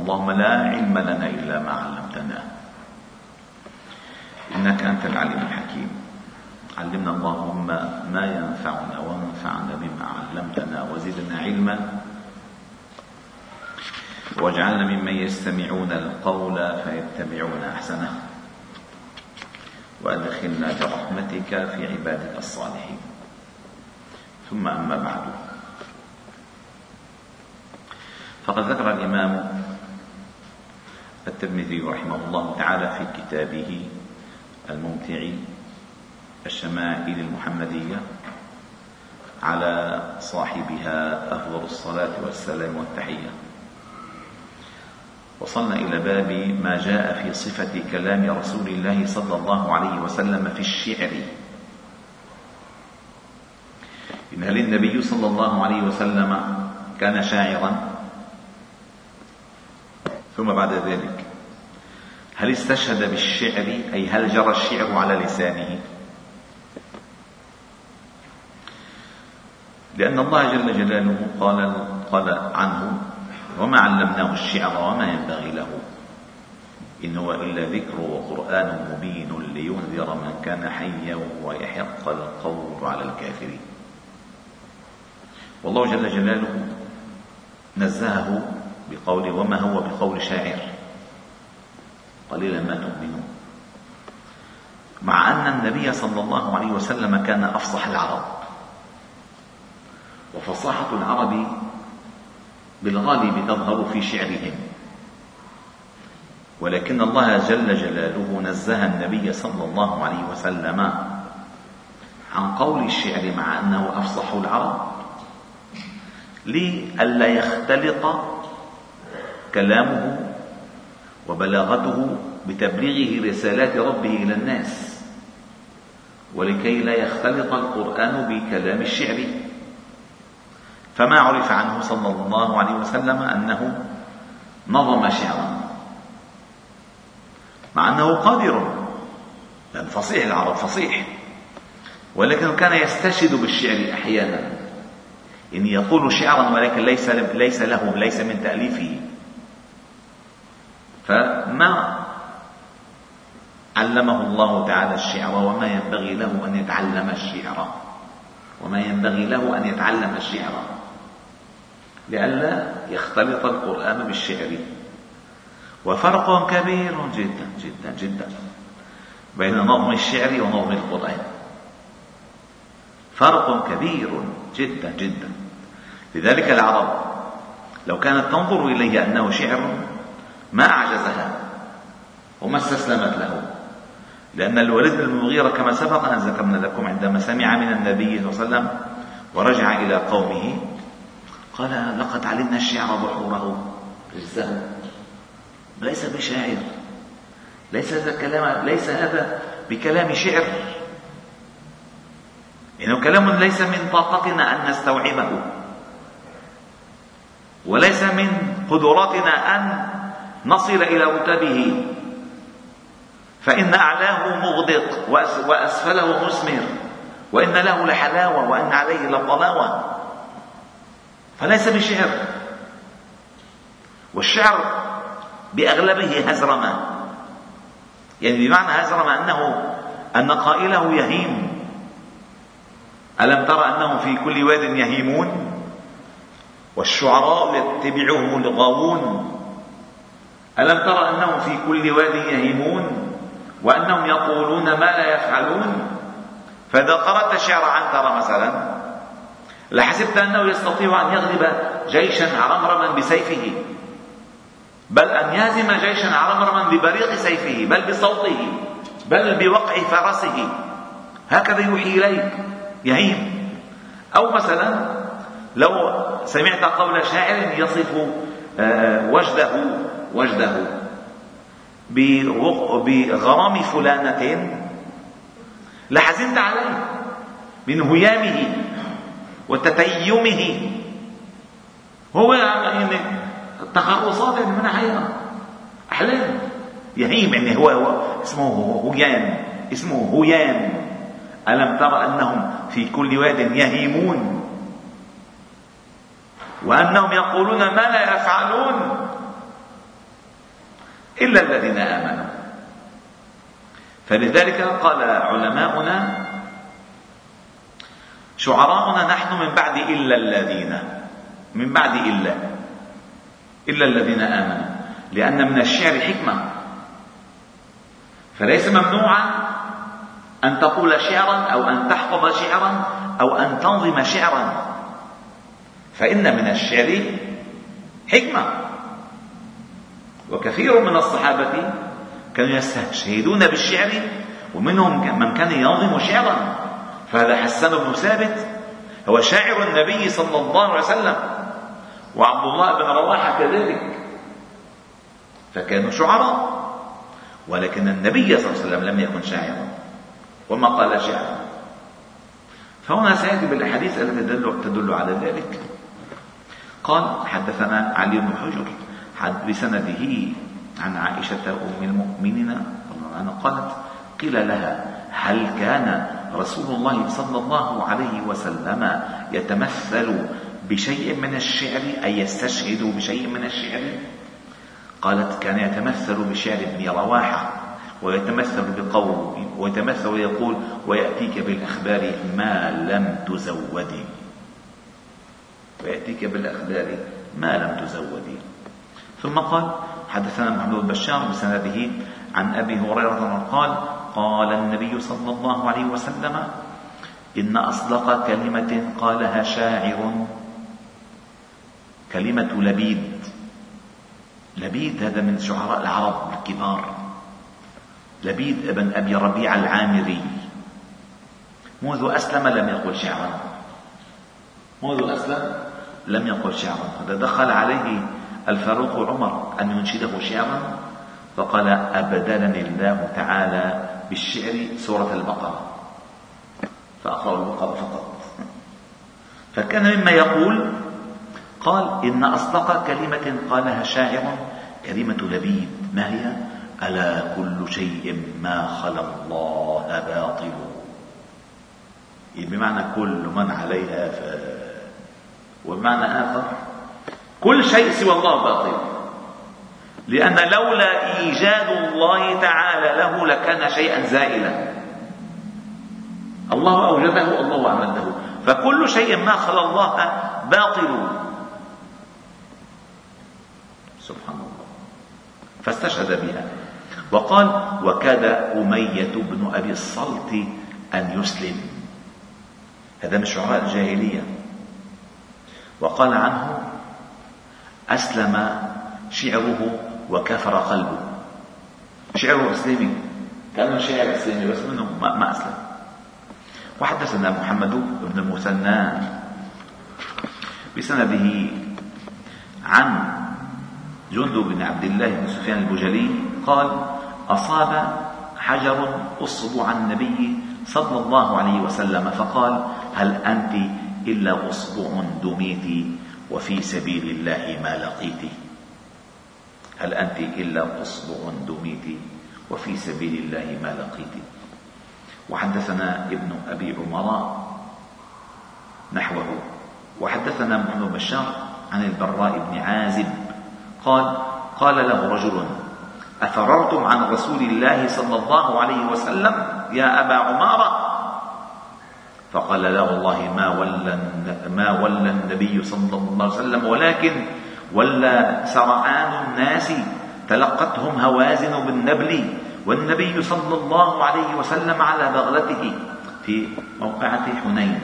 اللهم لا علم لنا إلا ما علمتنا. إنك أنت العليم الحكيم. علمنا اللهم ما ينفعنا وانفعنا بما علمتنا وزدنا علما. واجعلنا ممن يستمعون القول فيتبعون أحسنه. وأدخلنا برحمتك في عبادك الصالحين. ثم أما بعد. فقد ذكر الإمام الترمذي رحمه الله تعالى في كتابه الممتع الشمائل المحمدية على صاحبها أفضل الصلاة والسلام والتحية. وصلنا إلى باب ما جاء في صفة كلام رسول الله صلى الله عليه وسلم في الشعر. إن هل النبي صلى الله عليه وسلم كان شاعرا؟ ثم بعد ذلك هل استشهد بالشعر؟ أي هل جرى الشعر على لسانه؟ لأن الله جل جلاله قال قال عنه وما علمناه الشعر وما ينبغي له إن هو إلا ذكر وقرآن مبين لينذر من كان حيا ويحق القول على الكافرين. والله جل جلاله نزهه بقوله وما هو بقول شاعر؟ قليلا ما تؤمنون. مع أن النبي صلى الله عليه وسلم كان أفصح العرب. وفصاحة العرب بالغالب تظهر في شعرهم. ولكن الله جل جلاله نزه النبي صلى الله عليه وسلم عن قول الشعر مع أنه أفصح العرب. لئلا يختلط كلامه وبلاغته بتبليغه رسالات ربه إلى الناس. ولكي لا يختلط القرآن بكلام الشعر. فما عرف عنه صلى الله عليه وسلم أنه نظم شعرا. مع أنه قادر. لأن فصيح العرب فصيح. ولكن كان يستشهد بالشعر أحيانا. إن يقول شعرا ولكن ليس ليس له ليس من تأليفه. فما علمه الله تعالى الشعر وما ينبغي له أن يتعلم الشعر. وما ينبغي له أن يتعلم الشعر. لئلا يختلط القرآن بالشعر. وفرق كبير جدا جدا جدا بين نظم الشعر ونظم القرآن. فرق كبير جدا جدا. لذلك العرب لو كانت تنظر إليه أنه شعر ما أعجزها وما استسلمت له. لأن الوليد بن المغيرة كما سبق أن ذكرنا لكم عندما سمع من النبي صلى الله عليه وسلم ورجع إلى قومه قال لقد علمنا الشعر بحوره رزه ليس بشاعر. ليس هذا كلام ليس هذا بكلام شعر. إنه كلام ليس من طاقتنا أن نستوعبه. وليس من قدراتنا أن نصل إلى رتبه فإن أعلاه مغدق وأسفله مثمر وإن له لحلاوة وإن عليه لطلاوة فليس بشعر. والشعر بأغلبه هزرمة. يعني بمعنى هزرمة أنه أن قائله يهيم. ألم تر أنهم في كل واد يهيمون؟ والشعراء يتبعهم الغاوون ألم تر أنهم في كل واد يهيمون؟ وأنهم يقولون ما لا يفعلون؟ فإذا قرأت الشعر عنتر مثلا. لحسبت أنه يستطيع أن يغلب جيشا عرمرما بسيفه. بل أن يهزم جيشا عرمرما ببريق سيفه بل بصوته بل بوقع فرسه. هكذا يوحي إليك يهيم. أو مثلا لو سمعت قول شاعر يصف آه، وجده وجده بغرام فلانة. لحزنت عليه من هيامه وتتيمه. هو يعني تخرصات يعني من حيرة أحلام. يهيم يعني هو, هو اسمه هيام اسمه هيام. ألم تر أنهم في كل واد يهيمون؟ وأنهم يقولون ما لا يفعلون؟ إلا الذين آمنوا. فلذلك قال علماؤنا شعراؤنا نحن من بعد إلا الذين من بعد إلا إلا الذين آمنوا. لأن من الشعر حكمة. فليس ممنوعا أن تقول شعرا أو أن تحفظ شعرا أو أن تنظم شعرا. فإن من الشعر حكمة. وكثير من الصحابة كانوا يستشهدون بالشعر ومنهم من كان ينظم شعرا. فهذا حسان بن ثابت هو شاعر النبي صلى الله عليه وسلم وعبد الله بن رواحة كذلك. فكانوا شعراء ولكن النبي صلى الله عليه وسلم لم يكن شاعرا وما قال شعرا. فهنا سيأتي بالأحاديث التي تدل, تدل على ذلك. قال حدثنا علي بن حجر بسنده عن عائشة أم المؤمنين عنها قالت قيل لها هل كان رسول الله صلى الله عليه وسلم يتمثل بشيء من الشعر؟ أي يستشهد بشيء من الشعر؟ قالت كان يتمثل بشعر ابن رواحة ويتمثل بقول ويتمثل ويقول ويأتيك بالأخبار ما لم تزودي ويأتيك بالأخبار ما لم تزودي ثم قال حدثنا محمد بن بشار بسنده عن أبي هريرة قال قال النبي صلى الله عليه وسلم إن أصدق كلمة قالها شاعر كلمة لبيد. لبيد هذا من شعراء العرب الكبار. لبيد ابن أبي ربيع العامري. منذ أسلم لم يقل شعرا. منذ أسلم لم يقل شعرا. هذا دخل عليه الفاروق عمر أن ينشده شعرا فقال أبدلني الله تعالى بالشعر سورة البقرة. فأقرأ البقرة فقط. فكان مما يقول قال إن أصدق كلمة قالها شاعر كلمة لبيد ما هي؟ ألا كل شيء ما خلا الله باطل. بمعنى كل من عليها ف وبمعنى آخر كل شيء سوى الله باطل. لأن لولا إيجاد الله تعالى له لكان شيئا زائلا. الله أوجده الله أمده فكل شيء ما خلا الله باطل. سبحان الله. فاستشهد بها. وقال وكاد أمية بن أبي الصلت أن يسلم. هذا من شعراء الجاهلية. وقال عنه أسلم شعره وكفر قلبه. شعره إسلامي. كان شاعر إسلامي بس منه ما أسلم. وحدثنا محمد بن المثنى بسنده عن جندب بن عبد الله بن سفيان البجلي قال أصاب حجر أصبع النبي صلى الله عليه وسلم فقال هل أنت إلا أصبع دميت وفي سبيل الله ما لقيت. هل أنت إلا أصبع دميت وفي سبيل الله ما لقيت. وحدثنا ابن أبي عمر نحوه. وحدثنا محمد بشار عن البراء بن عازب. قال قال له رجل أفررتم عن رسول الله صلى الله عليه وسلم يا أبا عمارة فقال لا والله ما ولى ما ولى النبي صلى الله عليه وسلم ولكن ولى سرعان الناس تلقتهم هوازن بالنبل والنبي صلى الله عليه وسلم على بغلته في موقعة حنين.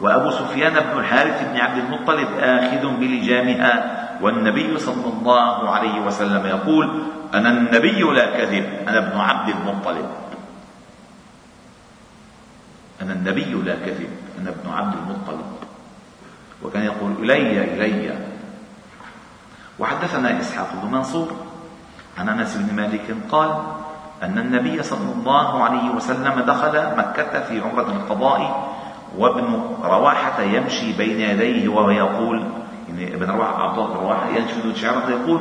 وأبو سفيان بن الحارث بن عبد المطلب آخذ بلجامها والنبي صلى الله عليه وسلم يقول أنا النبي لا كذب أنا ابن عبد المطلب. أنا النبي لا كذب أنا ابن عبد المطلب. وكان يقول إلي إلي. وحدثنا إسحاق بن منصور عن أنس بن مالك قال أن النبي صلى الله عليه وسلم دخل مكة في عمرة القضاء وابن رواحة يمشي بين يديه وهو يقول يعني ابن رواحة عبد الله رواحة ينشد شعره يقول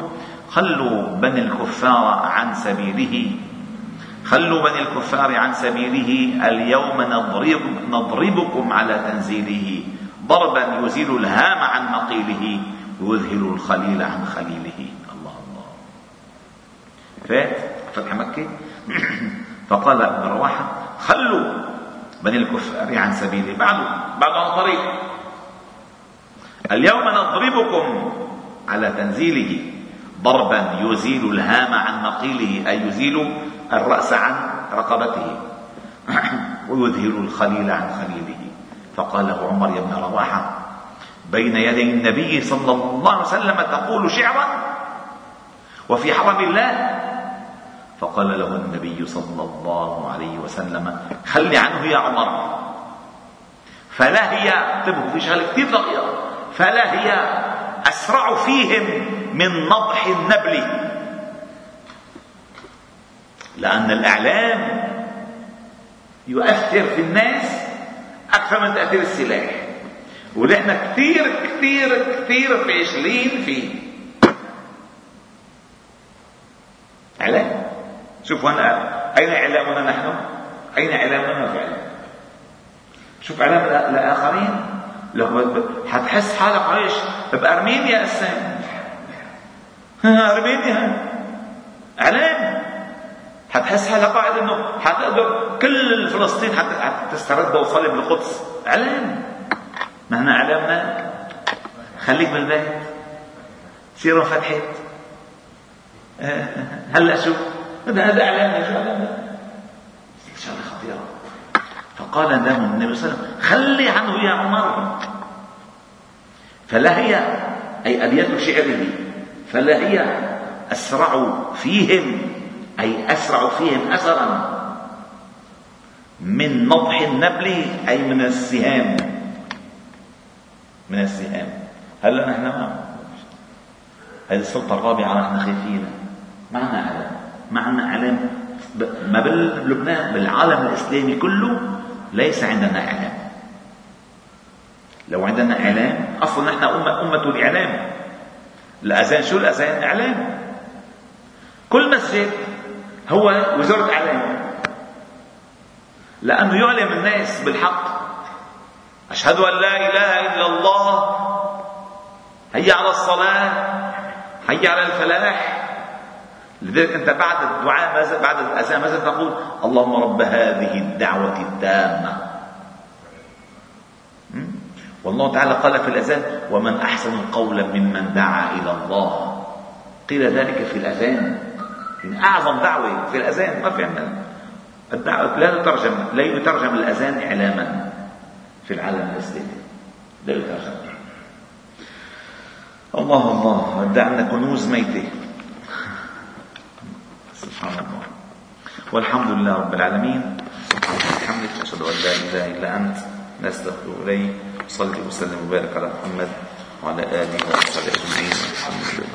خلوا بني الكفار عن سبيله. خلوا بني الكفار عن سبيله. اليوم نضرب نضربكم على تنزيله. ضربا يزيل الهام عن مقيله. ويذهل الخليل عن خليله. الله الله فات. فتح مكة. فقال ابن رواحة خلوا بني الكفار عن سبيلي بعده بعده عن طريق. اليوم نضربكم على تنزيله. ضربا يزيل الهام عن مقيله. أي يزيل؟ الرأس عن رقبته. ويذهل الخليل عن خليله. فقال له عمر يا ابن رواحة بين يدي النبي صلى الله عليه وسلم تقول شعرا وفي حرم الله. فقال له النبي صلى الله عليه وسلم خل عنه يا عمر. فلا هي انتبهوا في شغله كثير دقيقة. فلا هي أسرع فيهم من نضح النبل. لأن الإعلام يؤثر في الناس أكثر من تأثير السلاح. ونحن كثير كثير كثير فاشلين فيه. إعلام. شوف هنا أين إعلامنا نحن؟ أين إعلامنا في اعلام شوف إعلام الآخرين. لو حتحس حالك عايش بأرمينيا أساسا أرمينيا. إعلام. حتحس حالك قاعد إنه حتقدر كل فلسطين حتسترد وصلب القدس اعلام ما إحنا اعلامنا خليك بالبيت. سيروا فتحت هلا شوف هذا هذا شو اعلامنا شغله خطيرة. فقال له النبي صلى الله عليه وسلم خلي عنه يا عمر. فلا هي أي ابيات شعره فلا هي أسرع فيهم. أي أسرع فيهم اثرا من نضح النبل أي من السهام. من السهام. هلا نحن ما هذه السلطة الرابعة نحن خايفين. ما عندنا إعلام ما عندنا إعلام ما بلبنان بالعالم الإسلامي كله ليس عندنا إعلام. لو عندنا إعلام أصلا نحن أمة أمة الإعلام. الأذان شو الأذان؟ إعلام. كل مسجد هو وزارة إعلام. لأنه يعلم الناس بالحق. أشهد أن لا إله إلا الله. هيا على الصلاة. هيا على الفلاح. لذلك أنت بعد الدعاء ماذا بعد الأذان ماذا تقول؟ اللهم رب هذه الدعوة التامة. والله تعالى قال في الأذان ومن أحسن قولا ممن دعا إلى الله. قيل ذلك في الأذان. يعني أعظم دعوة في الأذان. ما في عندنا. الدعوة لا يترجم لا يترجم الأذان إعلاما في العالم الإسلامي. لا يترجم. الله الله. ودع عندنا كنوز ميتة. سبحان الله. والحمد لله رب العالمين. سبحانك الحمد أشهد أن لا إله إلا أنت. نستغفر إليه وصلي وسلم وبارك على محمد وعلى آله وصحبه أجمعين. الحمد لله.